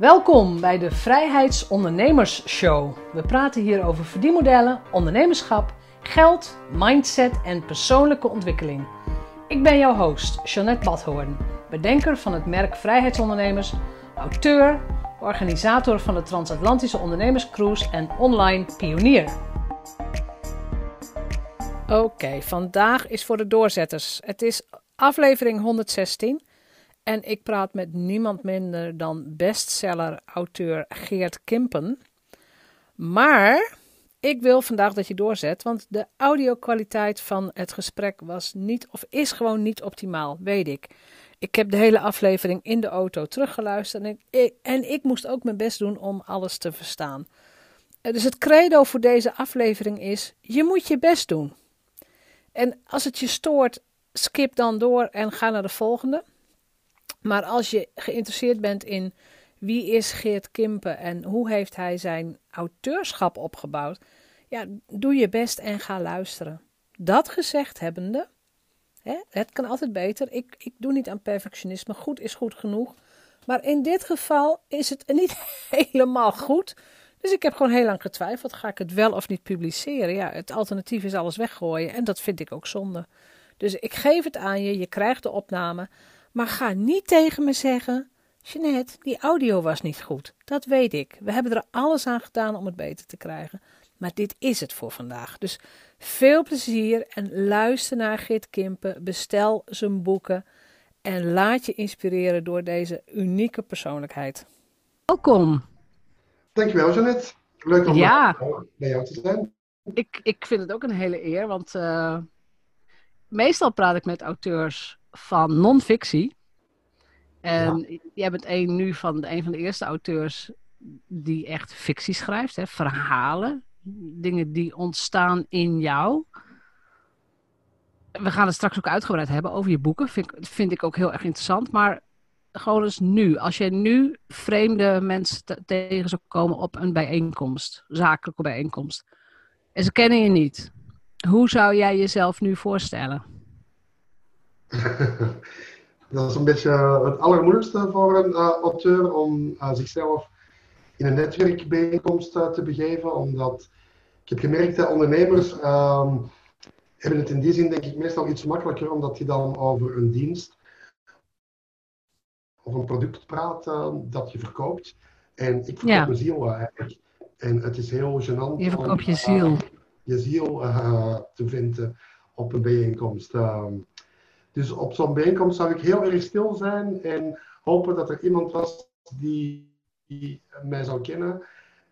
Welkom bij de Vrijheidsondernemers Show. We praten hier over verdienmodellen, ondernemerschap, geld, mindset en persoonlijke ontwikkeling. Ik ben jouw host, Jeanette Badhoorn, bedenker van het merk Vrijheidsondernemers, auteur, organisator van de Transatlantische Ondernemerscruise en online pionier. Oké, vandaag is voor de doorzetters. Het is aflevering 116 en ik praat met niemand minder dan bestseller-auteur Geert Kimpen. Maar ik wil vandaag dat je doorzet, want de audio-kwaliteit van het gesprek was niet of is gewoon niet optimaal, weet ik. Ik heb de hele aflevering in de auto teruggeluisterd en ik, en ik moest ook mijn best doen om alles te verstaan. Dus het credo voor deze aflevering is: je moet je best doen. En als het je stoort, skip dan door en ga naar de volgende. Maar als je geïnteresseerd bent in wie is Geert Kimpen en hoe heeft hij zijn auteurschap opgebouwd, ja, doe je best en ga luisteren. Dat gezegd hebbende, hè, het kan altijd beter. Ik, ik doe niet aan perfectionisme. Goed is goed genoeg. Maar in dit geval is het niet helemaal goed. Dus ik heb gewoon heel lang getwijfeld: ga ik het wel of niet publiceren? Ja, het alternatief is alles weggooien en dat vind ik ook zonde. Dus ik geef het aan je, je krijgt de opname. Maar ga niet tegen me zeggen: Jeanette, die audio was niet goed. Dat weet ik. We hebben er alles aan gedaan om het beter te krijgen. Maar dit is het voor vandaag. Dus veel plezier en luister naar Git Kimpen. Bestel zijn boeken en laat je inspireren door deze unieke persoonlijkheid. Welkom. Dankjewel, Jeannette. Leuk om ja. bij jou te zijn. Ik, ik vind het ook een hele eer, want uh, meestal praat ik met auteurs van non-fictie. En ja. jij bent een, nu van een van de eerste auteurs die echt fictie schrijft, hè? verhalen, dingen die ontstaan in jou. We gaan het straks ook uitgebreid hebben over je boeken. Vind, vind ik ook heel erg interessant. Maar gewoon eens nu. Als je nu vreemde mensen tegen zou komen op een bijeenkomst, zakelijke bijeenkomst, en ze kennen je niet, hoe zou jij jezelf nu voorstellen? dat is een beetje het allermoeilijkste voor een uh, auteur om uh, zichzelf in een netwerkbijeenkomst te begeven, omdat ik heb gemerkt dat ondernemers um, hebben het in die zin denk ik meestal iets makkelijker, omdat die dan over een dienst of een product praat dat je verkoopt. En ik verkoop ja. mijn ziel eigenlijk. En het is heel gênant je om je, ziel. je ziel te vinden op een bijeenkomst. Um, dus op zo'n bijeenkomst zou ik heel erg stil zijn en hopen dat er iemand was die, die mij zou kennen.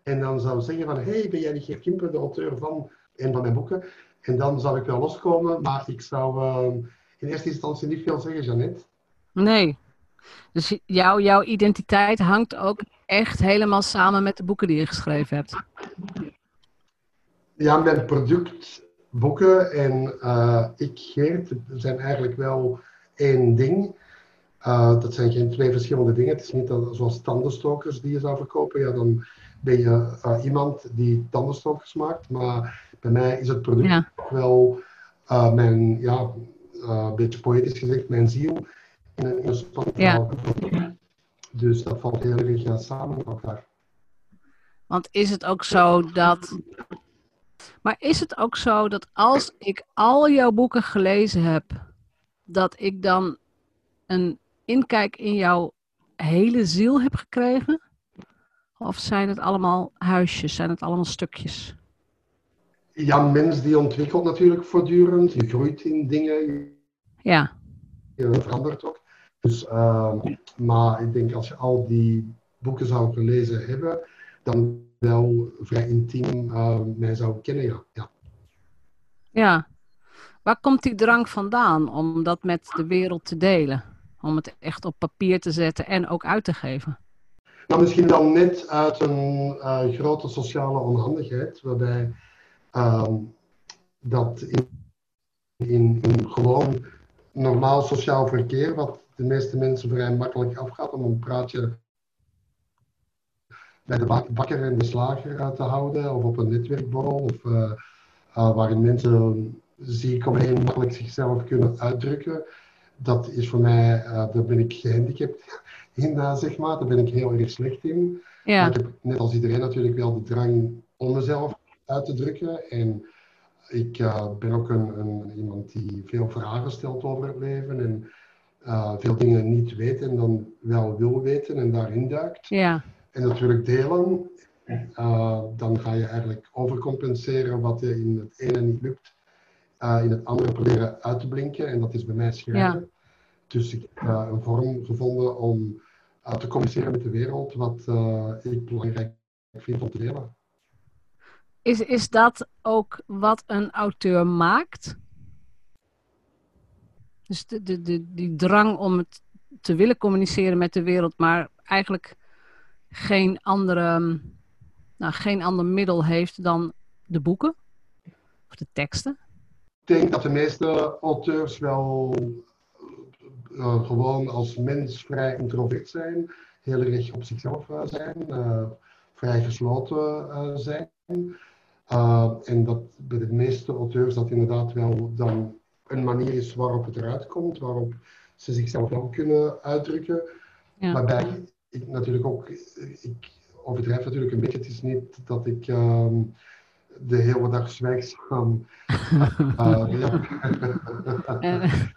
En dan zou zeggen van, hey, ben jij die Geert Kimper, de auteur van een van mijn boeken? En dan zou ik wel loskomen, maar ik zou uh, in eerste instantie niet veel zeggen, Jeannette. Nee. Dus jou, jouw identiteit hangt ook echt helemaal samen met de boeken die je geschreven hebt? Ja, mijn product boeken en uh, ik, Geert, zijn eigenlijk wel één ding. Uh, dat zijn geen twee verschillende dingen. Het is niet dat, zoals tandenstokers die je zou verkopen. Ja, dan ben je uh, iemand die tandenstokers maakt. Maar bij mij is het product ja. wel mijn, ja, een beetje poëtisch gezegd, mijn ziel in een, in een ja. Dus dat valt heel erg samen met elkaar. Want is het ook zo dat maar is het ook zo dat als ik al jouw boeken gelezen heb, dat ik dan een inkijk in jouw hele ziel heb gekregen? Of zijn het allemaal huisjes, zijn het allemaal stukjes? Ja, mens die ontwikkelt natuurlijk voortdurend. Je groeit in dingen. Ja. Je verandert ook. Dus, uh, maar ik denk als je al die boeken zou gelezen hebben, dan wel vrij intiem uh, mij zou kennen, ja. ja. Ja. Waar komt die drang vandaan om dat met de wereld te delen? Om het echt op papier te zetten en ook uit te geven? Nou, misschien dan net uit een uh, grote sociale onhandigheid, waarbij uh, dat in, in, in, gewoon normaal sociaal verkeer, wat de meeste mensen vrij makkelijk afgaat om een praatje bij de bakker en de slager te houden, of op een netwerkborrel, of uh, uh, waarin mensen ziek of heel makkelijk zichzelf kunnen uitdrukken. Dat is voor mij, uh, daar ben ik gehandicapt in zeg maar. Daar ben ik heel erg slecht in. Ja. ik heb net als iedereen natuurlijk wel de drang om mezelf uit te drukken. En ik ben ook een, een, iemand die veel vragen stelt over het leven. En veel dingen niet weet en dan wel wil weten en daarin duikt. Ja. En natuurlijk delen. dan ga je eigenlijk overcompenseren wat je in het ene niet lukt uh, in het andere proberen uit te blinken. En dat is bij mij schrijven. Dus ik heb uh, een vorm gevonden om te communiceren met de wereld, wat ik belangrijk vind om te delen. Is, is dat ook wat een auteur maakt? Dus de, de, de, die drang om het te willen communiceren met de wereld, maar eigenlijk geen, andere, nou, geen ander middel heeft dan de boeken of de teksten? denk dat de meeste auteurs wel uh, gewoon als mens vrij introvert zijn, heel erg op zichzelf uh, zijn, uh, vrij gesloten zijn. en dat bij de meeste auteurs dat inderdaad wel dan een manier is waarop het eruit komt, waarop ze zichzelf wel kunnen uitdrukken. Ja. Waarbij ik natuurlijk ook, ik overdrijf natuurlijk een beetje, het is niet dat ik ehm, de hele dag zwijgzaam uh,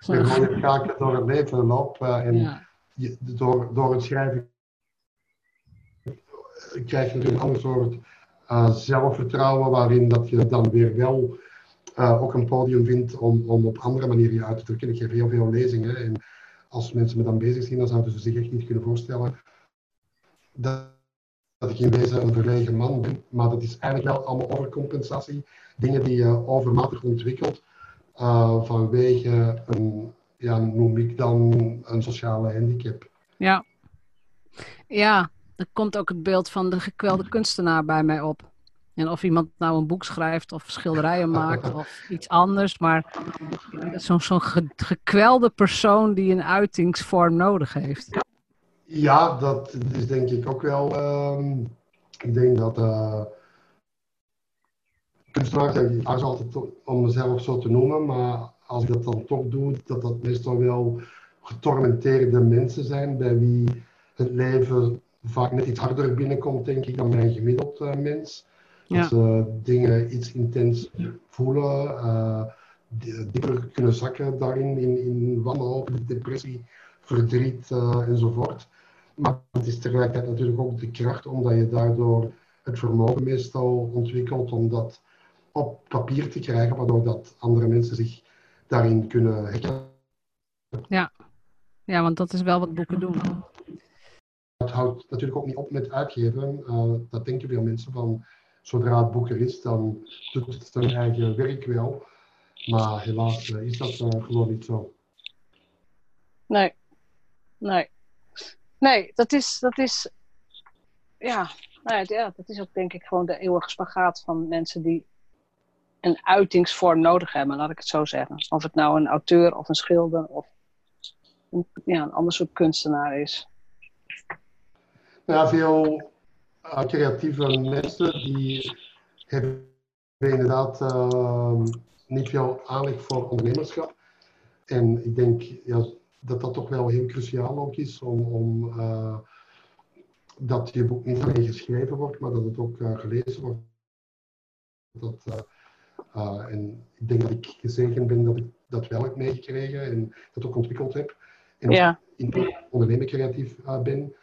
de rode kaken door het leven loop. Uh, en je, door, door het schrijven krijg je natuurlijk een ander soort uh, zelfvertrouwen, waarin dat je dan weer wel uh, ook een podium vindt om, om op andere manieren je uit te drukken. Ik geef heel veel lezingen en als mensen me dan bezig zien, dan zouden ze zich echt niet kunnen voorstellen dat dat ik in wezen een verlegen man ben. Maar dat is eigenlijk wel allemaal overcompensatie. Dingen die je overmatig ontwikkelt uh, vanwege een, ja, noem ik dan, een sociale handicap. Ja. Ja, er komt ook het beeld van de gekwelde kunstenaar bij mij op. En of iemand nou een boek schrijft of schilderijen maakt of iets anders. Maar zo'n zo gekwelde persoon die een uitingsvorm nodig heeft. Ja, dat is denk ik ook wel. Uh, ik denk dat uh, kunstenaars, ik aarzel altijd om mezelf zo te noemen, maar als ik dat dan toch doe, dat dat meestal wel getormenteerde mensen zijn bij wie het leven vaak net iets harder binnenkomt, denk ik, dan bij een gemiddeld uh, mens. Ja. Dat ze dingen iets intens voelen, uh, dieper kunnen zakken daarin, in, in wanhoop, depressie, verdriet enzovoort. Maar het is tegelijkertijd natuurlijk ook de kracht, omdat je daardoor het vermogen meestal ontwikkelt om dat op papier te krijgen, waardoor dat andere mensen zich daarin kunnen herkennen. Ja. ja, want dat is wel wat boeken doen. Het houdt natuurlijk ook niet op met uitgeven. Uh, dat denken veel mensen van, zodra het boek er is, dan doet het zijn eigen werk wel. Maar helaas uh, is dat uh, gewoon niet zo. Nee, nee. Nee, dat is, dat is ja, nou ja, dat is ook denk ik gewoon de eeuwige spagaat van mensen die een uitingsvorm nodig hebben, laat ik het zo zeggen. Of het nou een auteur of een schilder of een, ja, een ander soort kunstenaar is. Ja, veel uh, creatieve mensen die hebben inderdaad uh, niet veel aanleg voor ondernemerschap. En ik denk, ja, dat dat toch wel heel cruciaal ook is om, om uh, dat je boek niet alleen geschreven wordt, maar dat het ook uh, gelezen wordt. Dat, uh, en ik denk dat ik gezegend ben dat ik dat wel heb meegekregen en dat ook ontwikkeld heb. En ja. in ondernemen creatief ben,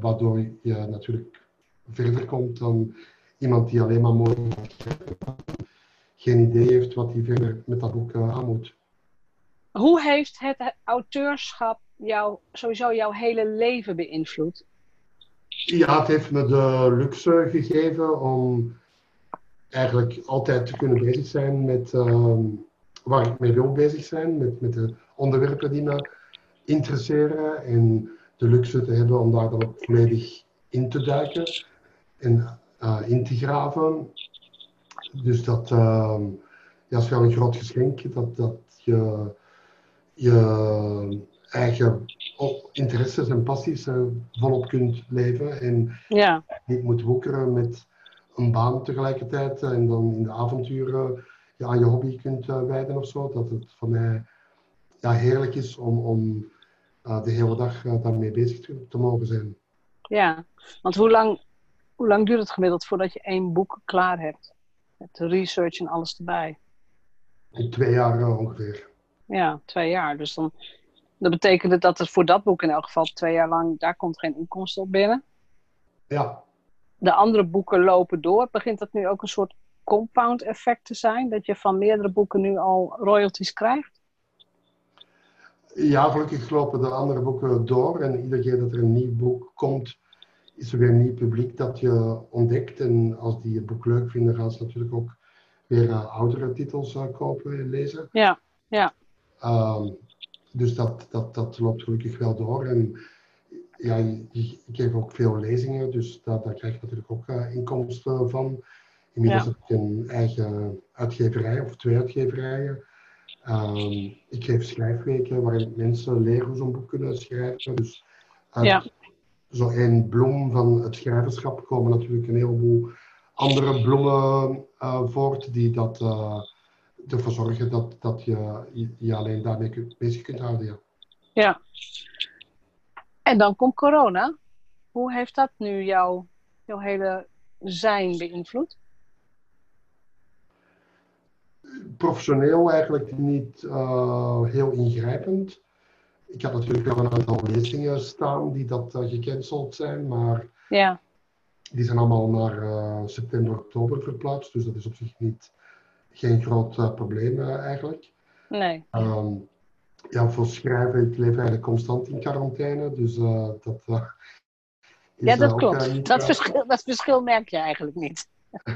waardoor je natuurlijk verder komt dan iemand die alleen maar mooi geen idee heeft wat hij verder met dat boek aan moet. Hoe heeft het auteurschap jou, sowieso jouw hele leven beïnvloed? Ja, het heeft me de luxe gegeven om eigenlijk altijd te kunnen bezig zijn met uh, waar ik mee wil bezig zijn, met, met de onderwerpen die me interesseren en de luxe te hebben om daar dan volledig in te duiken en uh, in te graven. Dus dat uh, ja, is wel een groot geschenk dat, dat je je eigen interesses en passies uh, volop kunt leven. En ja. niet moet woekeren met een baan tegelijkertijd en dan in de avonturen je aan je hobby kunt uh, wijden of zo. Dat het voor mij ja, heerlijk is om, om de hele dag daarmee bezig te, te, mogen zijn. Ja, want hoe lang, hoe lang duurt het gemiddeld voordat je één boek klaar hebt? Met de research en alles erbij. Twee jaar ongeveer. Ja, twee jaar. Dus dan dat betekent dat er voor dat boek in elk geval twee jaar lang, daar komt geen inkomsten op binnen. Ja. De andere boeken lopen door. Begint dat nu ook een soort compound effect te zijn? Dat je van meerdere boeken nu al royalties krijgt? Ja, gelukkig lopen de andere boeken door. En iedere keer dat er een nieuw boek komt, is er weer een nieuw publiek dat je ontdekt. En als die het boek leuk vinden, gaan ze natuurlijk ook weer uh, oudere titels uh, kopen en lezen. Ja, ja. Um, dus dat, dat, dat loopt gelukkig wel door. En ja, ik geef ook veel lezingen, dus daar, daar krijg je natuurlijk ook uh, inkomsten van. Inmiddels heb ik een eigen uitgeverij of twee uitgeverijen. Um, ik geef schrijfweken waarin mensen leren hoe ze een boek kunnen schrijven. Dus uit ja. zo één bloem van het schrijverschap komen natuurlijk een heleboel andere bloemen uh, voort die dat uh, ervoor zorgen dat, dat je je alleen daarmee bezig kunt houden. Ja. ja. En dan komt corona. Hoe heeft dat nu jouw, jouw hele zijn beïnvloed? Professioneel eigenlijk niet uh, heel ingrijpend. Ik had natuurlijk wel een aantal lezingen staan die dat uh, gecanceld zijn, maar ja. die zijn allemaal naar uh, september, oktober verplaatst. Dus dat is op zich niet geen groot uh, probleem uh, eigenlijk. Nee. Um, ja, voor schrijven, ik leef eigenlijk constant in quarantaine, dus uh, dat is Ja, dat klopt. dat, verschil, dat verschil merk je eigenlijk niet.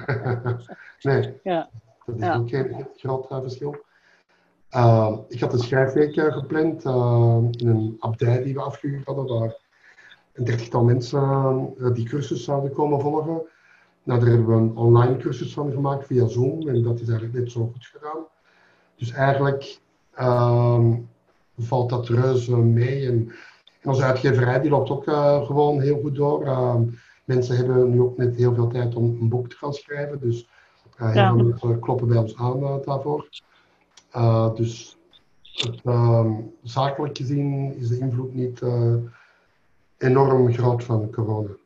nee, ja. dat is ook geen groot verschil. Uh, ik had een schrijfweek gepland uh, in een abdij die we afgehuurd hadden, waar een dertigtal mensen die cursus zouden komen volgen. Nou, daar hebben we een online cursus van gemaakt via Zoom en dat is eigenlijk net zo goed gedaan. Dus eigenlijk um, valt dat reuze mee. En, en, onze uitgeverij die loopt ook uh, gewoon heel goed door. Uh, mensen hebben nu ook net heel veel tijd om een boek te gaan schrijven. Dus uh, heel ja. veel mensen kloppen bij ons aan daarvoor. dus het, ehm, zakelijk gezien is de invloed niet enorm groot van corona.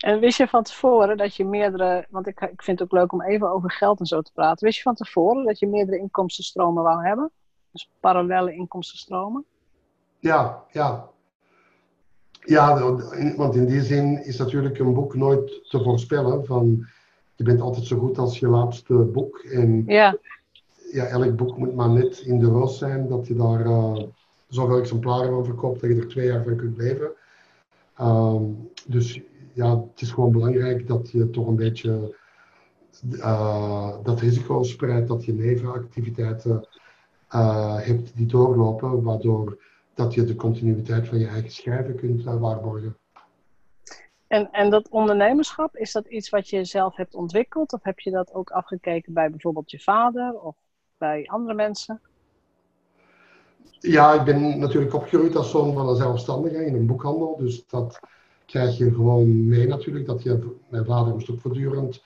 En wist je van tevoren dat je meerdere, want ik, ik vind het ook leuk om even over geld en zo te praten. Wist je van tevoren dat je meerdere inkomstenstromen wou hebben? Dus parallele inkomstenstromen? Ja, ja. Ja, want in die zin is natuurlijk een boek nooit te voorspellen. Van, je bent altijd zo goed als je laatste boek. En ja. Ja, elk boek moet maar net in de roos zijn dat je daar uh, zoveel exemplaren van verkoopt dat je er twee jaar van kunt leven. Um, dus ja, het is gewoon belangrijk dat je toch een beetje uh, dat risico spreidt, dat je nevenactiviteiten uh, hebt die doorlopen, waardoor dat je de continuïteit van je eigen schrijven kunt uh, waarborgen. En, en dat ondernemerschap, is dat iets wat je zelf hebt ontwikkeld? Of heb je dat ook afgekeken bij bijvoorbeeld je vader of bij andere mensen? Ja, ik ben natuurlijk opgegroeid als zoon van een zelfstandige in een boekhandel. Dus dat, krijg je gewoon mee natuurlijk. Dat je, mijn vader moest ook voortdurend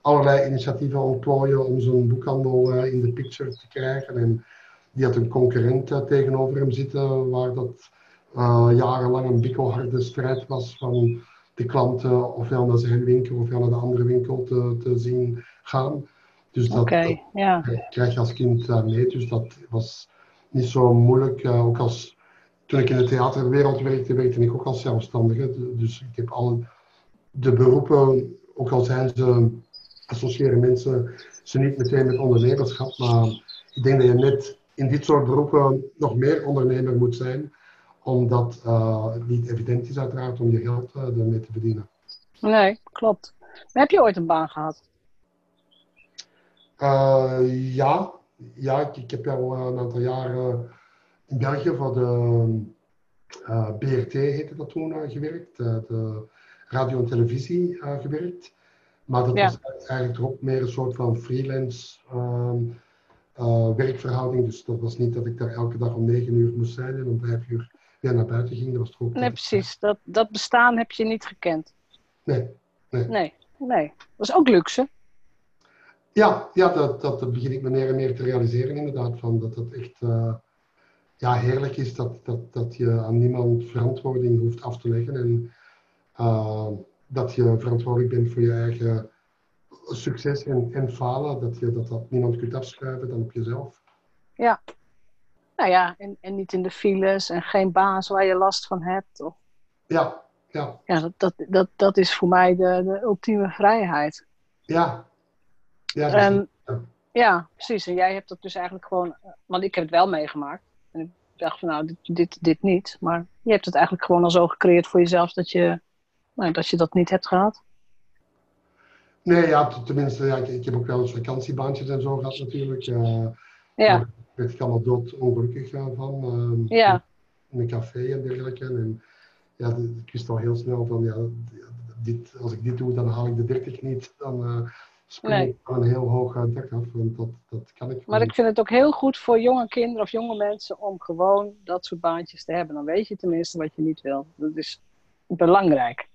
allerlei initiatieven ontplooien om zo'n boekhandel uh, in de picture te krijgen. En die had een concurrent uh, tegenover hem zitten, waar dat uh, jarenlang een bikkelharde strijd was van de klanten ofwel naar zijn winkel ofwel naar de andere winkel te, te zien gaan. Dus dat, okay, krijg je als kind mee. Dus dat was niet zo moeilijk. ook als toen ik in de theaterwereld werkte, werkte ik ook als zelfstandige. Dus ik heb alle de beroepen, ook al zijn ze, associëren mensen ze niet meteen met ondernemerschap, maar ik denk dat je net in dit soort beroepen nog meer ondernemer moet zijn, omdat uh, het niet evident is uiteraard om je geld uh, ermee te verdienen. Nee, klopt. heb je ooit een baan gehad? Uh, ja, ja ik, ik, heb al een aantal jaren in België voor de uh, eh, BRT heette dat toen uh, gewerkt, uh, de radio en televisie gewerkt. Maar dat was eigenlijk ook meer een soort van freelance ehm, werkverhouding. Dus dat was niet dat ik daar elke dag om negen uur moest zijn en om vijf uur weer naar buiten ging. Dat was toch ook nee, precies. Dat, dat bestaan heb je niet gekend. Nee. Nee, nee. nee. Dat is ook luxe. Ja, ja dat, dat begin ik me meer en meer te realiseren inderdaad. Van dat dat echt ja, heerlijk is dat, dat, dat je aan niemand verantwoording hoeft af te leggen. En uh, dat je verantwoordelijk bent voor je eigen succes en, en falen. Dat je dat, dat niemand kunt afschuiven dan op jezelf. Ja. Nou ja, en, en niet in de files en geen baas waar je last van hebt. Of... Ja, ja. Ja, dat, dat, dat, dat is voor mij de, de ultieme vrijheid. Ja. Ja, en, ja. ja, precies. En jij hebt dat dus eigenlijk gewoon... Want ik heb het wel meegemaakt. Ik dacht van nou, dit, dit, dit niet. Maar je hebt het eigenlijk gewoon al zo gecreëerd voor jezelf dat je, nou, dat, je dat niet hebt gehad. Nee, ja, tenminste, ja, ik, ik, heb ook wel eens vakantiebaantjes en zo gehad natuurlijk. Uh, ja. Daar werd ik allemaal dood ongelukkig van. Uh, ja. In een café en dergelijke. En ja, ik wist al heel snel van, ja, dit, als ik dit doe, dan haal ik de 30 niet. Dan uh, nee. van een heel hoog dak af, want dat, dat kan ik Maar ik vind het ook heel goed voor jonge kinderen of jonge mensen om gewoon dat soort baantjes te hebben. Dan weet je tenminste wat je niet wil. Dat is belangrijk.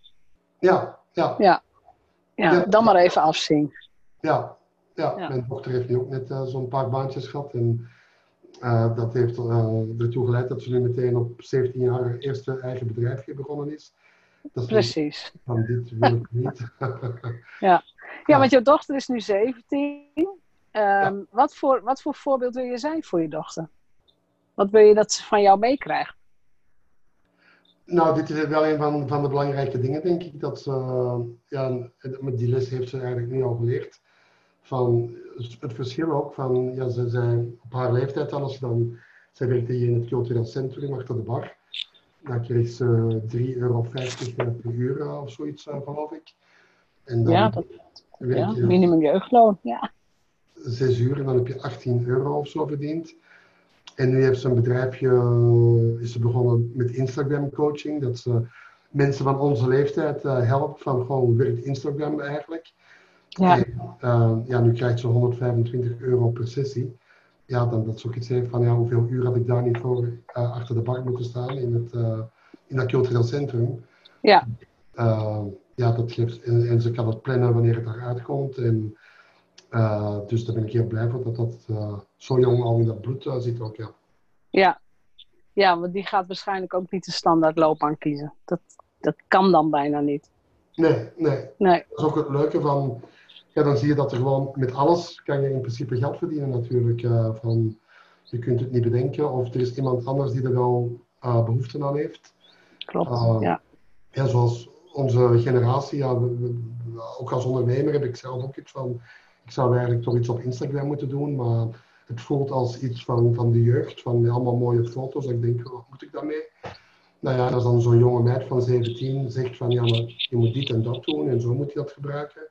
Ja, ja. Ja, ja, ja dan maar even afzien. Ja, ja. ja. mijn dochter heeft nu ook net uh, zo'n paar baantjes gehad. En uh, dat heeft uh, ertoe geleid dat ze nu meteen op 17 jaar haar eerste eigen bedrijfje begonnen is. Dat Precies. Van dit wil ik niet. ja. ja, want jouw dochter is nu 17. Um, ja. wat, voor, wat voor voorbeeld wil je zijn voor je dochter? Wat wil je dat ze van jou meekrijgt? Nou, dit is wel een van, van de belangrijke dingen, denk ik. Dat ze, ja, met die les heeft ze eigenlijk nu al geleerd. Van het verschil ook van, ja, ze zijn op haar leeftijd dan, als je dan, zij werkte hier in het cultureel centrum achter de bar. Dan kreeg ze 3,50 euro per uur of zoiets, geloof ik. En dan ja, dat, ja, minimum jeugdloon, ja. Zes uur en dan heb je 18 euro of zo verdiend. En nu heeft ze een bedrijfje, is ze begonnen met Instagram coaching. Dat ze mensen van onze leeftijd helpt van gewoon werkt Instagram eigenlijk. Ja. En, uh, ja, nu krijgt ze 125 euro per sessie. Ja, dan dat ze ook iets heeft van ja, hoeveel uur had ik daar niet voor uh, achter de bar moeten staan in, het, in dat cultureel centrum. Ja. ja, dat geeft, en, en, ze kan het plannen wanneer het eruit komt. En, dus daar ben ik heel blij voor dat dat zo jong al in dat bloed zit ook, ja. Ja. Ja, want die gaat waarschijnlijk ook niet de standaard loopbaan kiezen. Dat, dat kan dan bijna niet. Nee, nee. nee. Dat is ook het leuke van, ja, dan zie je dat er gewoon met alles kan je in principe geld verdienen natuurlijk. Uh, van, je kunt het niet bedenken of er is iemand anders die er wel uh, behoefte aan heeft. Klopt, uh, ja. Ja, zoals onze generatie, ja, we, we, ook als ondernemer heb ik zelf ook iets van, ik zou eigenlijk toch iets op Instagram moeten doen, maar het voelt als iets van, van de jeugd, van allemaal mooie foto's. Ik denk, wat moet ik daarmee? Nou ja, als dan zo'n jonge meid van 17 zegt van, ja, maar je moet dit en dat doen en zo moet je dat gebruiken.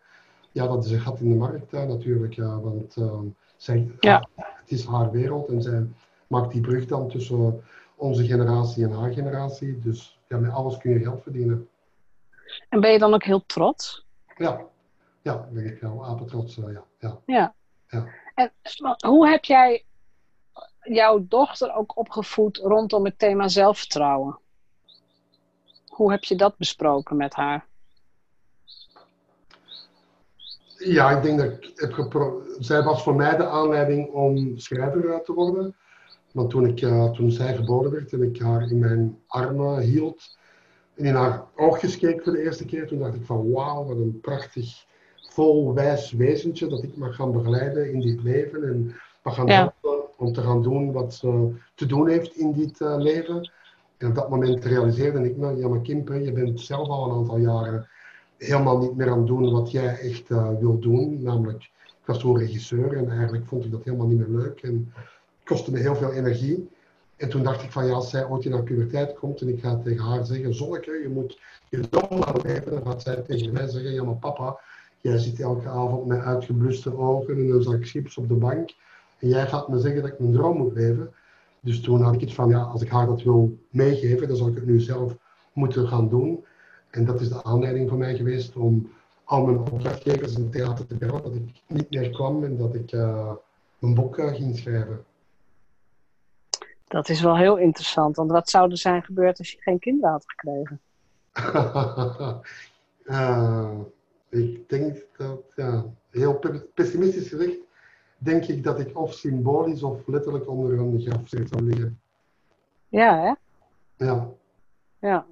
Ja, dat is een gat in de markt natuurlijk, ja, want uh, zij, ja. het is haar wereld en zij maakt die brug dan tussen onze generatie en haar generatie. Dus ja, met alles kun je geld verdienen. En ben je dan ook heel trots? Ja, ja ben ik wel apetrots, uh, ja. ja. ja. ja. En hoe heb jij jouw dochter ook opgevoed rondom het thema zelfvertrouwen? Hoe heb je dat besproken met haar? Ja, ik denk dat ik heb geprobeerd. Zij was voor mij de aanleiding om schrijver te worden. Want toen, ik, uh, toen zij geboren werd en ik haar in mijn armen hield en in haar oogjes keek voor de eerste keer, toen dacht ik van wauw, wat een prachtig vol wijs wezentje dat ik mag gaan begeleiden in dit leven en mag gaan Ja. helpen om te gaan doen wat ze te doen heeft in dit uh, leven. En op dat moment realiseerde ik me, ja maar Kimpe, je bent zelf al een aantal jaren helemaal niet meer aan het doen wat jij echt uh, wil doen. Namelijk, ik was toen regisseur en eigenlijk vond ik dat helemaal niet meer leuk en het kostte me heel veel energie. En toen dacht ik van ja, als zij ooit in haar puberteit komt en ik ga tegen haar zeggen, Zonneke, je moet je droom laten leven, dan gaat zij tegen mij zeggen, ja maar papa, jij zit elke avond met uitgebluste ogen en een zak chips op de bank en jij gaat me zeggen dat ik mijn droom moet leven. Dus toen had ik iets van, ja, als ik haar dat wil meegeven, dan zal ik het nu zelf moeten gaan doen. En dat is de aanleiding voor mij geweest om al mijn opdrachtgevers in het theater te bellen, dat ik niet meer kwam en dat ik uh, mijn boek uh, ging schrijven. Dat is wel heel interessant, want wat zou er zijn gebeurd als je geen kinderen had gekregen? uh, ik denk dat, ja, heel pessimistisch gezegd, denk ik dat ik of symbolisch of letterlijk onder een grafzet zou liggen. Ja, hè? Ja. Ja.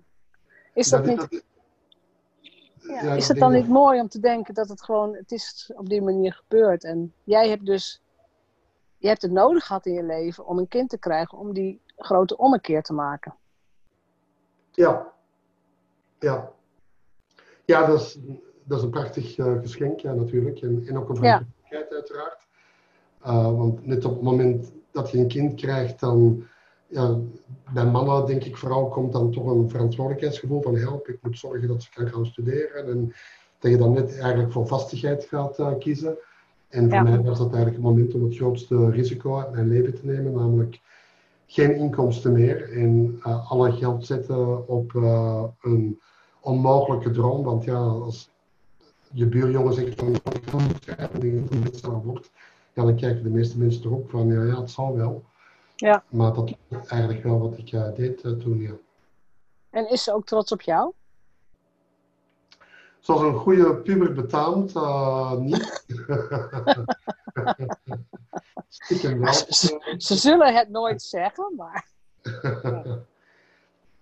Is dat, niet... Ja, is het dan niet mooi om te denken dat het gewoon, het is op die manier gebeurd. En jij hebt dus, je hebt het nodig gehad in je leven om een kind te krijgen, om die grote ommekeer te maken. Ja. Ja. Ja, dat is, dat is een prachtig uh, geschenk, ja, natuurlijk. En, en ook een verantwoordelijkheid, uiteraard. Uh, want net op het moment dat je een kind krijgt, dan ja, bij mannen denk ik vooral komt dan toch een verantwoordelijkheidsgevoel van help, ik moet zorgen dat ze kan gaan studeren en dat je dan net eigenlijk voor vastigheid gaat uh, kiezen. En voor mij was dat eigenlijk het moment om het grootste risico uit mijn leven te nemen, namelijk geen inkomsten meer en uh, alle geld zetten op uh, een onmogelijke droom. Want ja, als je buurjongen zegt van ik moet schrijven en het wordt, ja, dan kijken de meeste mensen erop van ja, ja, het zal wel. Ja. Maar dat is eigenlijk wel wat ik uh, deed uh, toen, ja. En is ze ook trots op jou? Zoals een goede puber betaamt, uh, niet. Stiekem wel. Ze, ze, zullen het nooit zeggen, maar...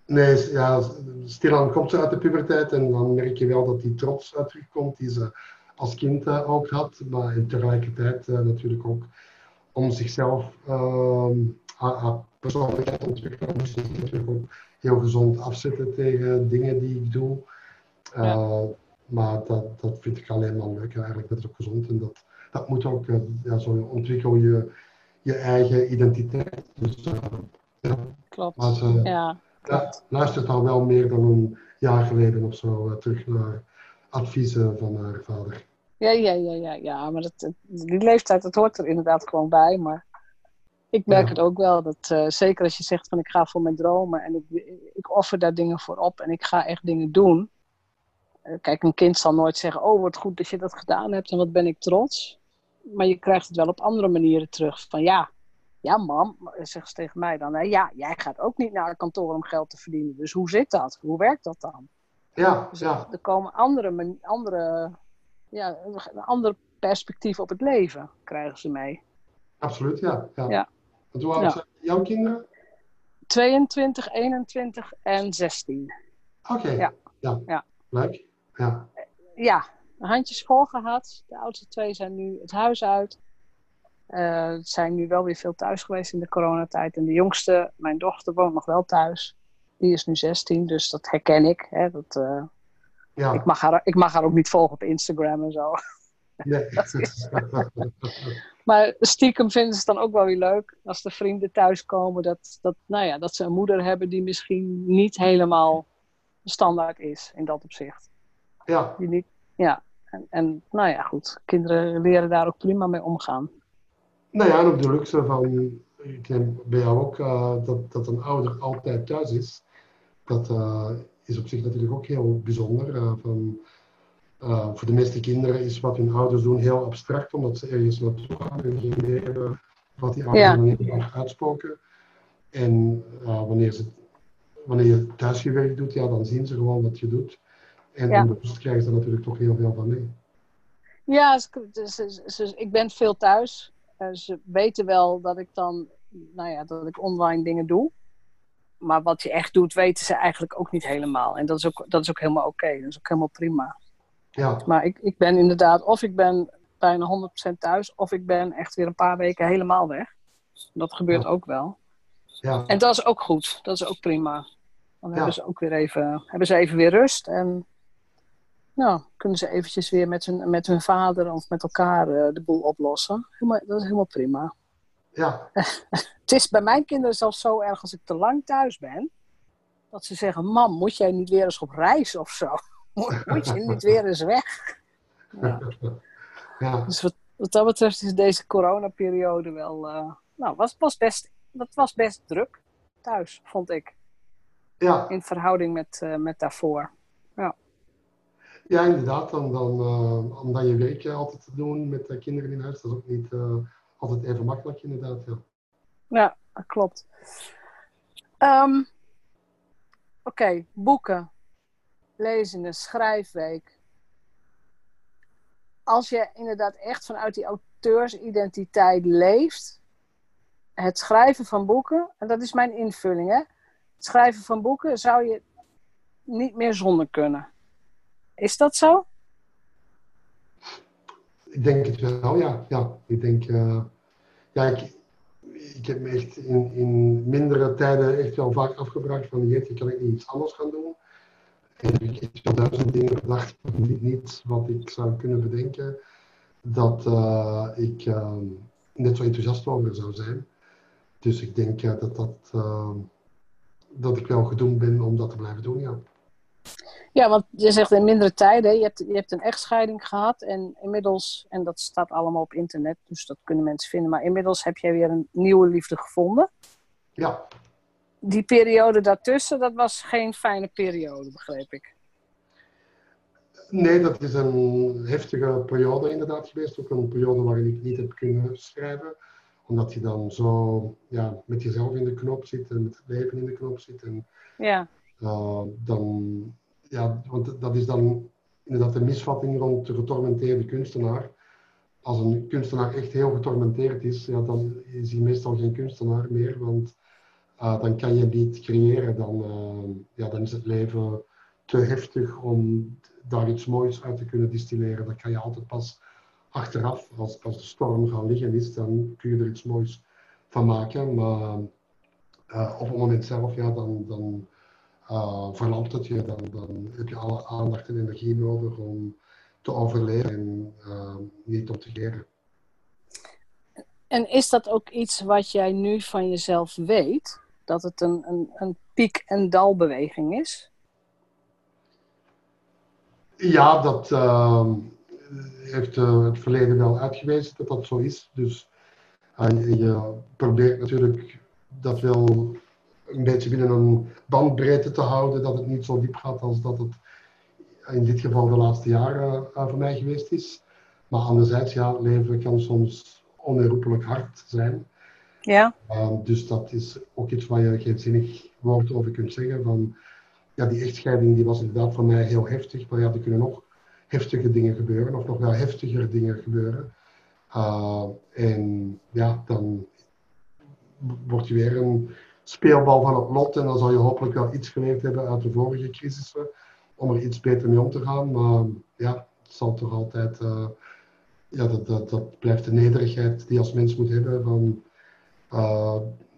nee, ja, stilaan komt ze uit de puberteit en dan merk je wel dat die trots terugkomt die ze als kind ook had. Maar in tegelijkertijd natuurlijk ook om zichzelf ehm, haar, persoonlijkheid ontwikkelen. Moest ik natuurlijk ook heel gezond afzetten tegen dingen die ik doe. Uh, Maar dat, dat vind ik alleen maar leuk. Eigenlijk dat is ook gezond. En dat, dat moet ook, uh, ja, zo ontwikkel je je eigen identiteit. Dus, uh, ja. Klopt. Maar ze ja, klopt. luistert al wel meer dan een jaar geleden of zo terug naar adviezen van haar vader. Ja, ja, ja, ja, ja. maar dat, die leeftijd, dat hoort er inderdaad gewoon bij. Maar ik merk het ook wel, dat uh, zeker als je zegt van ik ga voor mijn dromen en ik, ik offer daar dingen voor op en ik ga echt dingen doen. Uh, kijk, een kind zal nooit zeggen, oh wat goed dat je dat gedaan hebt en wat ben ik trots. Maar je krijgt het wel op andere manieren terug. Van ja, ja mam, zegt ze tegen mij dan, hè, ja, jij gaat ook niet naar een kantoor om geld te verdienen. Dus hoe zit dat? Hoe werkt dat dan? Ja, dus ja. Er komen andere, andere, ja, een ander perspectief op het leven krijgen ze mee. Absoluut, ja. ja. ja. Want hoe oud zijn jouw kinderen? 22, 21 en 16. Oké, ja. Ja. ja. Leuk. Ja. ja, handjes vol gehad. De oudste twee zijn nu het huis uit. Uh, zijn nu wel weer veel thuis geweest in de coronatijd. En de jongste, mijn dochter, woont nog wel thuis. Die is nu 16, dus dat herken ik. Hè, dat, uh, ja. ik, mag haar, ik mag haar ook niet volgen op Instagram en zo. Nee. maar stiekem vinden ze het dan ook wel weer leuk als de vrienden thuiskomen. Dat, dat, nou ja, dat ze een moeder hebben die misschien niet helemaal standaard is in dat opzicht. Ja. Die niet, ja. En, en nou ja, goed. Kinderen leren daar ook prima mee omgaan. Nou ja, en ook de luxe van, ik ken bij jou ook, uh, dat, dat een ouder altijd thuis is. Dat uh, is op zich natuurlijk ook heel bijzonder. Uh, van, uh, voor de meeste kinderen is wat hun ouders doen heel abstract, omdat ze ergens naartoe gaan en geen idee hebben wat die ouders ja. uitspoken. En uh, wanneer, ze, wanneer je thuisgewerkt doet, ja, dan zien ze gewoon wat je doet. En ja. ondertussen krijgen ze natuurlijk toch heel veel van mee. Ja, ze, ik ben veel thuis. Uh, ze weten wel dat ik dan, nou ja, dat ik online dingen doe. Maar wat je echt doet, weten ze eigenlijk ook niet helemaal. En dat is ook, dat is ook helemaal oké. Dat is ook helemaal prima. Ja. Maar ik, ik ben inderdaad, of ik ben bijna 100% thuis, of ik ben echt weer een paar weken helemaal weg. Dat gebeurt ook wel. Ja. En dat is ook goed, dat is ook prima. Dan hebben ze ook weer even, hebben ze even weer rust en nou, kunnen ze eventjes weer met hun, met hun vader of met elkaar uh, de boel oplossen. Helemaal, dat is helemaal prima. Ja. het is bij mijn kinderen zelfs zo erg als ik te lang thuis ben, dat ze zeggen, mam, moet jij niet weer eens op reis of zo? Moet je niet weer eens weg? Ja. ja. Dus wat, wat, dat betreft is deze coronaperiode wel... Uh, nou, was, was best, dat was best druk thuis, vond ik. Ja. In verhouding met, uh, met daarvoor. Ja. Ja, inderdaad. Dan, dan, uh, om dan je werk altijd te doen met de kinderen in huis, dat is ook niet altijd even makkelijk, inderdaad. Ja, ja dat klopt. Um, Oké, okay, boeken lezingen, schrijfweek. Als je inderdaad echt vanuit die auteursidentiteit leeft het schrijven van boeken, en dat is mijn invulling, hè? Het schrijven van boeken zou je niet meer zonder kunnen. Is dat zo? Ik denk het wel, ja. ja. Ik denk, uh, ja, ik, ik heb me echt in, in mindere tijden echt wel vaak afgebracht van, jeetje, kan ik niet iets anders gaan doen? En ik heb duizend dingen bedacht, niet, niet wat ik zou kunnen bedenken, dat uh, ik uh, net zo enthousiast over zou zijn. Dus ik denk uh, dat, dat, dat ik wel gedoemd ben om dat te blijven doen, ja. Ja, want je zegt in mindere tijden, je hebt, je hebt een echtscheiding gehad en inmiddels, en dat staat allemaal op internet, dus dat kunnen mensen vinden, maar inmiddels heb jij weer een nieuwe liefde gevonden. Ja. Die periode daartussen, dat was geen fijne periode, begreep ik. Nee, dat is een heftige periode inderdaad geweest. Ook een periode waarin ik niet heb kunnen schrijven. Omdat je dan zo ja, met jezelf in de knop zit en met het leven in de knop zit. En, ja. Uh, dan ja, want dat is dan inderdaad een misvatting rond de getormenteerde kunstenaar. Als een kunstenaar echt heel getormenteerd is, ja, dan is hij meestal geen kunstenaar meer, want uh, dan kan je niet creëren. Dan, uh, ja, dan is het leven te heftig om daar iets moois uit te kunnen distilleren. Dat kan je altijd pas achteraf, als, als de storm gaan liggen is, dan kun je er iets moois van maken. Maar uh, op het moment zelf, ja, dan, dan uh, verlamt het je, dan, dan heb je alle aandacht en energie nodig om te overleven en uh, niet om te geren. En is dat ook iets wat jij nu van jezelf weet? Dat het een, een, een piek- en dalbeweging is? Ja, dat uh, heeft uh, het verleden wel uitgewezen dat dat zo is. Dus je probeert natuurlijk dat wel een beetje binnen een bandbreedte te houden, dat het niet zo diep gaat als dat het in dit geval de laatste jaren uh, voor mij geweest is. Maar anderzijds, ja, leven kan soms onherroepelijk hard zijn. Ja. Uh, dus dat is ook iets waar je geen zinnig woord over kunt zeggen. Van, ja, die echtscheiding die was inderdaad voor mij heel heftig, maar ja, er kunnen nog heftige dingen gebeuren, of nog wel heftiger dingen gebeuren. Uh, en ja, dan word je weer een speelbal van het lot. En dan zal je hopelijk wel iets geleerd hebben uit de vorige crisissen. Om er iets beter mee om te gaan. Maar ja, het zal toch altijd. Uh, ja, dat, dat, dat blijft de nederigheid die je als mens moet hebben. Van,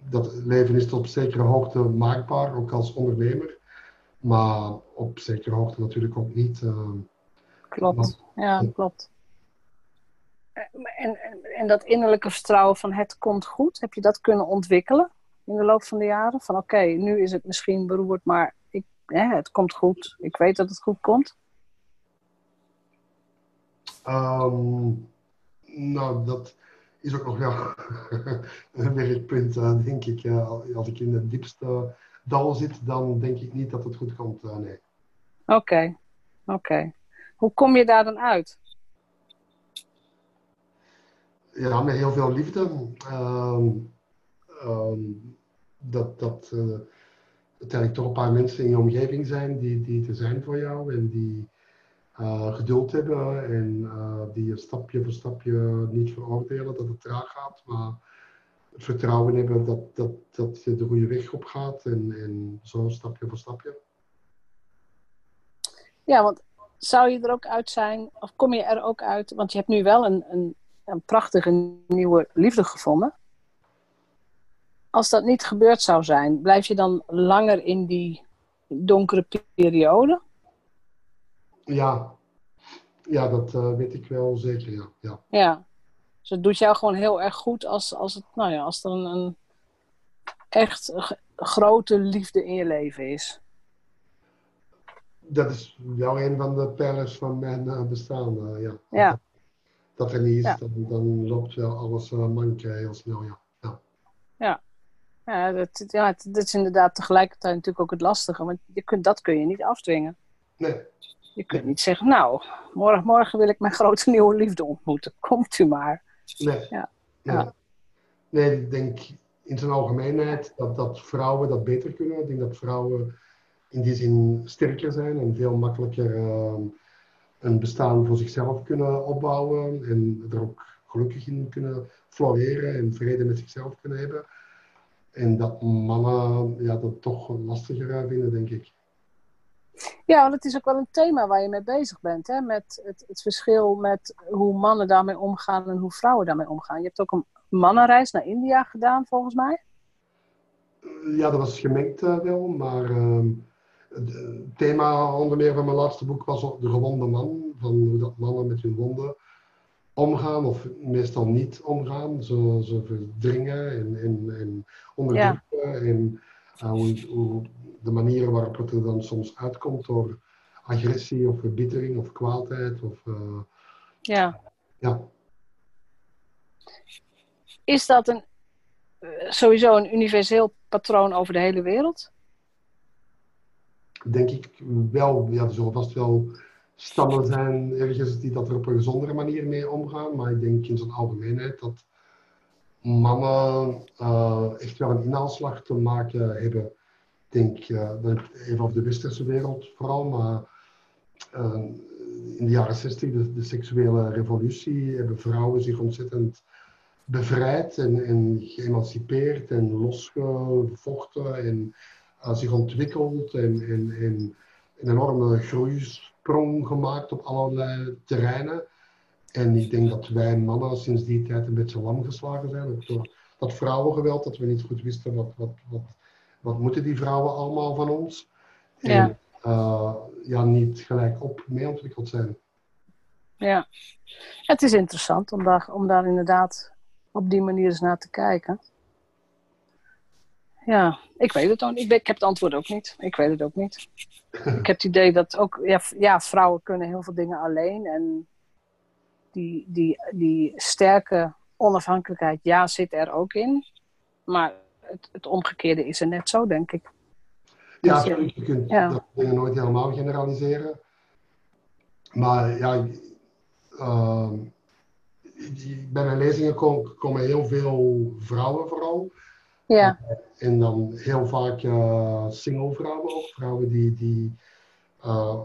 dat leven is tot op zekere hoogte maakbaar, ook als ondernemer. Maar op zekere hoogte natuurlijk ook niet. Uh, klopt, ja, klopt. En, en, en dat innerlijke vertrouwen van het komt goed, heb je dat kunnen ontwikkelen? in de loop van de jaren? Van oké, nu is het misschien beroerd, maar ik, hè, het komt goed. Ik weet dat het goed komt. Um, nou, dat is ook nog wel een werkpunt, uh, denk ik. Uh, als ik in het diepste dal zit, dan denk ik niet dat het goed komt. Uh, nee. Oké, okay. oké. Okay. Hoe kom je daar dan uit? Ja, met heel veel liefde. Um, um, dat, dat uh, uiteindelijk toch een paar mensen in je omgeving zijn die, die er zijn voor jou en die uh, geduld hebben en uh, die je stapje voor stapje niet veroordelen dat het traag gaat, maar het vertrouwen hebben dat, dat, dat je de goede weg op gaat en, en zo stapje voor stapje. Ja, want zou je er ook uit zijn, of kom je er ook uit, want je hebt nu wel een, een, een prachtige nieuwe liefde gevonden als dat niet gebeurd zou zijn, blijf je dan langer in die donkere periode? Ja, ja dat uh, weet ik wel zeker, ja. ja. Ja, dus het doet jou gewoon heel erg goed als, als, het, nou ja, als er een, een echt grote liefde in je leven is. Dat is wel een van de pijlers van mijn uh, bestaan, uh, ja. ja. Dat er niet is, ja. dan, dan, loopt wel alles uh, manke heel snel, ja. ja. Ja. Ja, dat, ja, dat is inderdaad tegelijkertijd natuurlijk ook het lastige. Want je kunt, dat kun je niet afdwingen. Nee. Je kunt niet zeggen, nou, morgen, morgen wil ik mijn grote nieuwe liefde ontmoeten. Komt u maar. Nee. Ja. Ja. nee ik denk in zijn algemeenheid dat, dat vrouwen dat beter kunnen. Ik denk dat vrouwen in die zin sterker zijn en veel makkelijker uh, een bestaan voor zichzelf kunnen opbouwen. En er ook gelukkig in kunnen floreren en vrede met zichzelf kunnen hebben. En dat mannen ja, dat toch lastiger vinden, denk ik. Ja, want het is ook wel een thema waar je mee bezig bent. Hè? Met het, het verschil met hoe mannen daarmee omgaan en hoe vrouwen daarmee omgaan. Je hebt ook een mannenreis naar India gedaan, volgens mij. Ja, dat was gemengd uh, wel, maar uh, het thema onder meer van mijn laatste boek was de gewonde man. Van hoe dat mannen met hun wonden omgaan, of meestal niet omgaan. Ze, ze verdringen en, en, en onderdrukken. Ja. En uh, hoe, hoe, de manieren waarop het er dan soms uitkomt door agressie of verbittering of kwaadheid. Of, uh, ja. ja. Is dat een, sowieso een universeel patroon over de hele wereld? Denk ik wel. Ja, er zullen vast wel stammen zijn ergens die dat er op een gezondere manier mee omgaan. Maar ik denk in zijn algemeenheid dat mannen uh, echt wel een inhaalslag te maken hebben. Denk, even over de westerse wereld vooral, maar uh, in de jaren 60, de, de, seksuele revolutie, hebben vrouwen zich ontzettend bevrijd en, en geëmancipeerd en losgevochten en zich ontwikkeld en, en, en een enorme groeisprong gemaakt op allerlei terreinen. En ik denk dat wij mannen sinds die tijd een beetje lam geslagen zijn. Door dat vrouwengeweld, dat we niet goed wisten wat, wat, wat moeten die vrouwen allemaal van ons. Ja. En uh, ja, niet gelijk op mee ontwikkeld zijn. Ja, het is interessant om daar, om daar inderdaad op die manier eens naar te kijken. Ja, ik weet het ook niet. Ik, ik heb het antwoord ook niet. Ik weet het ook niet. ik heb het idee dat ook, ja, ja, vrouwen kunnen heel veel dingen alleen. En die, die, die sterke onafhankelijkheid, ja, zit er ook in. Maar het, het omgekeerde is er net zo, denk ik. Ja, dus, je kunt ja. dat dingen nooit helemaal generaliseren. Maar ja, uh, bij mijn lezingen komen, komen heel veel vrouwen vooral. Ja. En dan heel vaak uh, single vrouwen ook. Vrouwen die, die uh,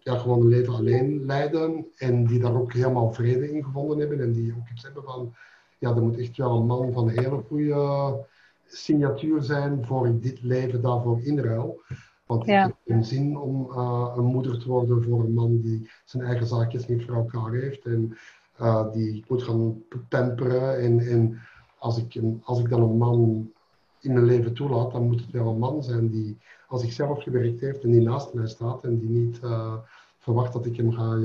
ja, gewoon een leven alleen leiden. En die daar ook helemaal vrede in gevonden hebben. En die ook iets hebben van, ja, er moet echt wel een man van een hele goede signatuur zijn voor ik dit leven daarvoor inruil. Want ja. ik heb geen zin om uh, een moeder te worden voor een man die zijn eigen zaakjes niet voor elkaar heeft. En uh, die moet gaan pamperen. En, en als, ik een, als ik dan een man in mijn leven toelaat, dan moet het wel een man zijn die als zichzelf gewerkt heeft en die naast mij staat en die niet uh, verwacht dat ik hem ga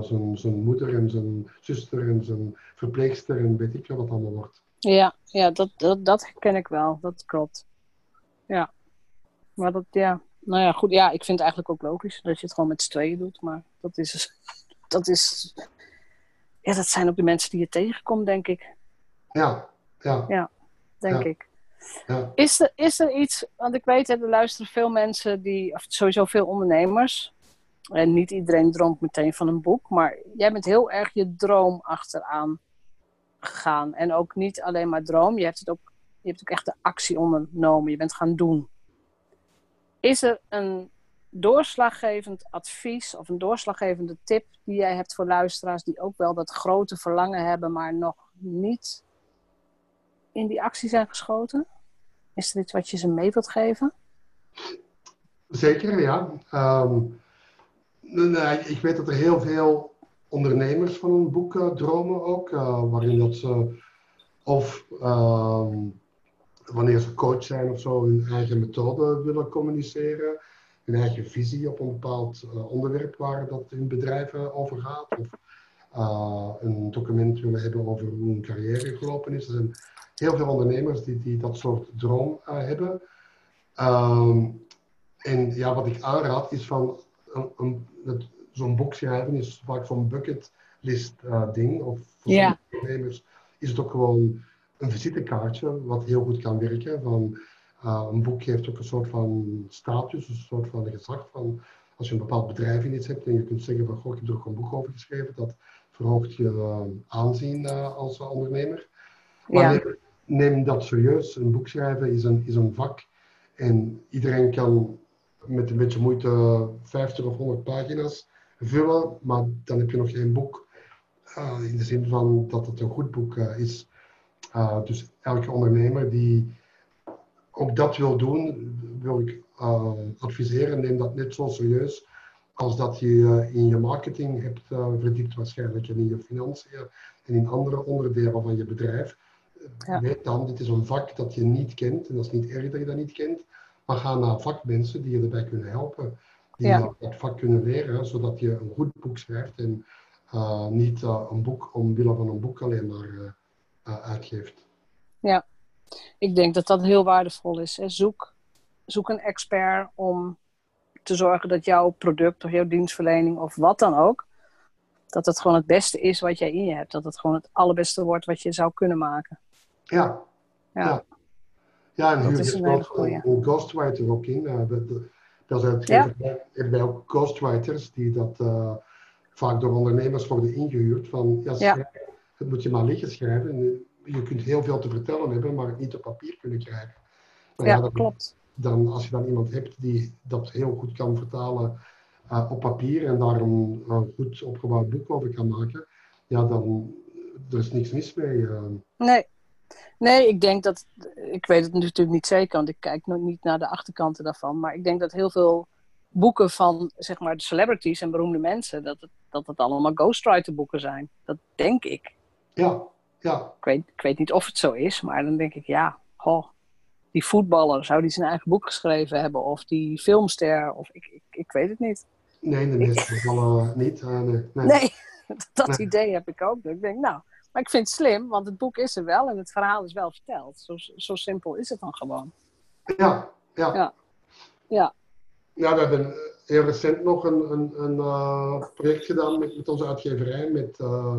zijn, zijn moeder en zijn zuster en zijn verpleegster en weet ik wat allemaal wordt. Ja, ja dat, dat, dat ken ik wel. Dat klopt. Ja. Maar dat, ja. Nou ja, goed. Ja, ik vind het eigenlijk ook logisch dat je het gewoon met z'n tweeën doet. Maar dat is, dat is... Ja, dat zijn ook de mensen die je tegenkomt, denk ik. Ja, ja. Ja, denk Ja. ik. Ja. Is er, is er iets, want ik weet, hè, er luisteren veel mensen die, of sowieso veel ondernemers. En niet iedereen droomt meteen van een boek, maar jij bent heel erg je droom achteraan gegaan. En ook niet alleen maar droom, je hebt, het ook, je hebt ook echt de actie ondernomen, je bent gaan doen. Is er een doorslaggevend advies of een doorslaggevende tip die jij hebt voor luisteraars die ook wel dat grote verlangen hebben, maar nog niet in die actie zijn geschoten? Is er iets wat je ze mee wilt geven? Zeker, ja. Um, ik weet dat er heel veel ondernemers van een boek dromen ook, uh, waarin dat ze of um, wanneer ze coach zijn of zo hun eigen methode willen communiceren, hun eigen visie op een bepaald uh, onderwerp waar dat hun bedrijven over gaat, of een document willen hebben over hoe hun carrière gelopen is. Er zijn heel veel ondernemers die, die dat soort droom hebben. Um, en ja, wat ik aanraad is van een, een, zo'n boek schrijven is vaak zo'n bucketlist uh, ding. Of voor ondernemers is het ook gewoon een visitekaartje wat heel goed kan werken. Van, uh, een boek heeft ook een soort van status, een soort van gezag. Van, als je een bepaald bedrijf in iets hebt en je kunt zeggen van goh, ik heb er ook een boek over geschreven, dat verhoogt je uh, aanzien als ondernemer. Maar neem, neem dat serieus. Een boek schrijven is een, is een vak. En iedereen kan met een beetje moeite 50 of 100 pagina's vullen, maar dan heb je nog geen boek in de zin van dat het een goed boek is. dus elke ondernemer die ook dat wil doen, wil ik adviseren, neem dat net zo serieus als dat je in je marketing hebt verdiept waarschijnlijk en in je financiën en in andere onderdelen van je bedrijf. Ja. Weet dan, dit is een vak dat je niet kent en dat is niet erg dat je dat niet kent, maar ga naar vakmensen die je erbij kunnen helpen, die ja. dat vak kunnen leren, zodat je een goed boek schrijft en uh, niet uh, een boek omwille van een boek alleen maar uh, uitgeeft. Ja, ik denk dat dat heel waardevol is. Zoek, zoek een expert om te zorgen dat jouw product of jouw dienstverlening of wat dan ook, dat het gewoon het beste is wat jij in je hebt. Dat het gewoon het allerbeste wordt wat je zou kunnen maken. Ja. Ja, ja. en hier is een, een, ghostwriter ook in. Dat. Ja. Er ook ghostwriters die dat uh, vaak door ondernemers worden ingehuurd. Van, ja, schrijf, het moet je maar liggen schrijven. En je kunt heel veel te vertellen hebben, maar het niet op papier kunnen krijgen. Maar ja, dat klopt. Dan, als je dan iemand hebt die dat heel goed kan vertalen uh, op papier en daar een, een, goed opgebouwd boek over kan maken, ja, dan er is niks mis mee. Uh. Nee, Nee, ik denk dat. Ik weet het natuurlijk niet zeker, want ik kijk nog niet naar de achterkanten daarvan. Maar ik denk dat heel veel boeken van zeg maar de celebrities en beroemde mensen, dat het, dat het allemaal ghostwriter boeken zijn. Dat denk ik. Ja, ja. Ik weet, ik weet niet of het zo is, maar dan denk ik ja, oh, die voetballer, zou die zijn eigen boek geschreven hebben? Of die filmster, of ik, ik, ik weet het niet. Nee, in dit geval niet. Uh, nee, nee. nee, dat idee heb ik ook. Ik denk, nou, maar ik vind het slim, want het boek is er wel en het verhaal is wel verteld. Zo, zo simpel is het dan gewoon. Ja, ja. Ja, ja. ja we hebben heel recent nog een, een, een uh, project gedaan met, met onze uitgeverij, met uh,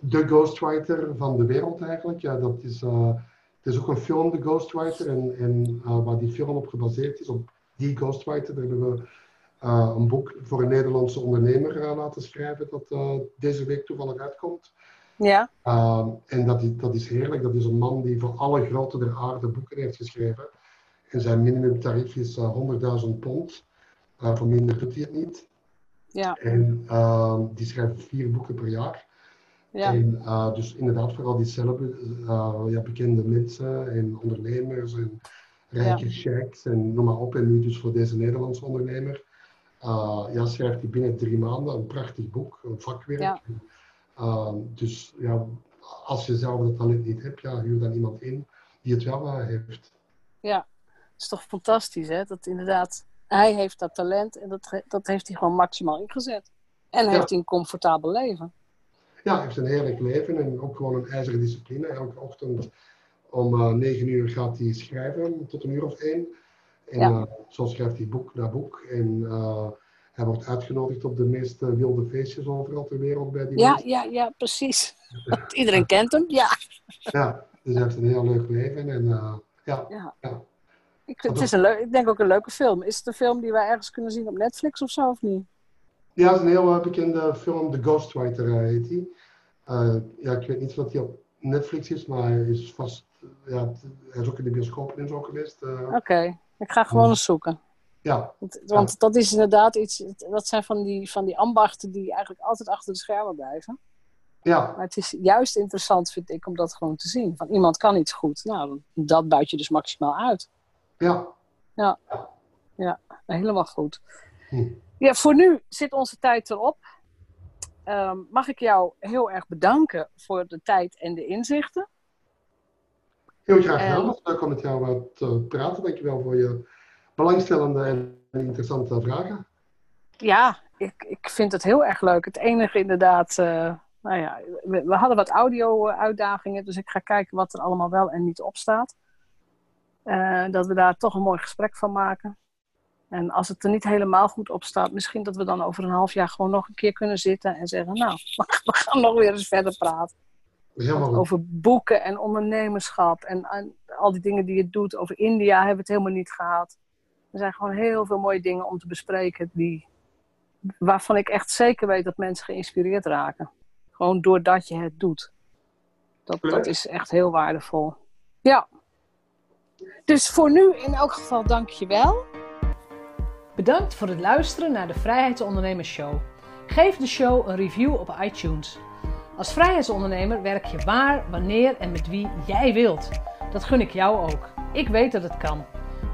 de ghostwriter van de wereld eigenlijk. Ja, dat is, uh, het is ook een film, de ghostwriter, en, en waar die film op gebaseerd is, op die ghostwriter, daar hebben we een boek voor een Nederlandse ondernemer laten schrijven, dat deze week toevallig uitkomt. Ja. Uh, en dat is, dat is heerlijk. Dat is een man die voor alle grote der aarde boeken heeft geschreven. En zijn minimumtarief is uh, eh, 100.000 pond. Uh, voor minder doet hij het niet. Ja. En ehm, die schrijft vier boeken per jaar. Ja. En, eh, dus inderdaad, vooral die ja, bekende mensen en ondernemers en rijke ja. sheiks en noem maar op. En nu dus voor deze Nederlandse ondernemer. ja, schrijft hij binnen drie maanden een prachtig boek, een vakwerk. Ja. Ehm, dus ja, als je zelf dat talent niet hebt, ja, huur dan iemand in die het wel uh, heeft. Ja, het is toch fantastisch hè, dat inderdaad, hij heeft dat talent en dat, dat heeft hij gewoon maximaal ingezet. En heeft hij een comfortabel leven. Ja, hij heeft een heerlijk leven en ook gewoon een ijzeren discipline. Elke ochtend om uh, negen uur gaat hij schrijven tot een uur of één. En ja. uh, zo schrijft hij boek na boek. En hij wordt uitgenodigd op de meest wilde feestjes overal ter wereld bij die Ja, mensen. ja, ja, precies. Iedereen kent hem, ja. Ja, dus hij heeft een heel leuk leven. En, uh, ja, ja. ja. Ik, het is een leuk, ik denk ook een leuke film. Is het een film die we ergens kunnen zien op Netflix of zo, of niet? Ja, het is een heel uh, bekende film. The Ghostwriter uh, heet hij. ja, ik weet niet of hij op Netflix is, maar hij is vast... ja, hij is ook in de bioscoop en zo geweest. Oké, ik ga gewoon eens zoeken. Ja. Want, dat is inderdaad iets, dat zijn van die, van die ambachten die eigenlijk altijd achter de schermen blijven. Ja. Maar het is juist interessant, vind ik, om dat gewoon te zien. Van iemand kan iets goed. Nou, dat buit je dus maximaal uit. Ja. Ja, ja helemaal goed. Hm. Ja, voor nu zit onze tijd erop. Um, mag ik jou heel erg bedanken voor de tijd en de inzichten. Heel graag gedaan. Het leuk om met jou te uh, praten. Dankjewel voor je belangstellende en interessante vragen. Ja, ik, ik vind het heel erg leuk. Het enige inderdaad, uh, nou ja, we, we, hadden wat audio-uitdagingen, dus ik ga kijken wat er allemaal wel en niet op staat. Uh, dat we daar toch een mooi gesprek van maken. En als het er niet helemaal goed op staat, misschien dat we dan over een half jaar gewoon nog een keer kunnen zitten en zeggen, nou, we gaan nog weer eens verder praten. Over boeken en ondernemerschap en, en, al die dingen die je doet. Over India hebben we het helemaal niet gehad. Er zijn gewoon heel veel mooie dingen om te bespreken die, waarvan ik echt zeker weet dat mensen geïnspireerd raken. Gewoon doordat je het doet. Dat, dat is echt heel waardevol. Ja. Dus voor nu in elk geval dank je wel. Bedankt voor het luisteren naar de Vrijheid Ondernemers Show. Geef de show een review op iTunes. Als vrijheidsondernemer werk je waar, wanneer en met wie jij wilt. Dat gun ik jou ook. Ik weet dat het kan.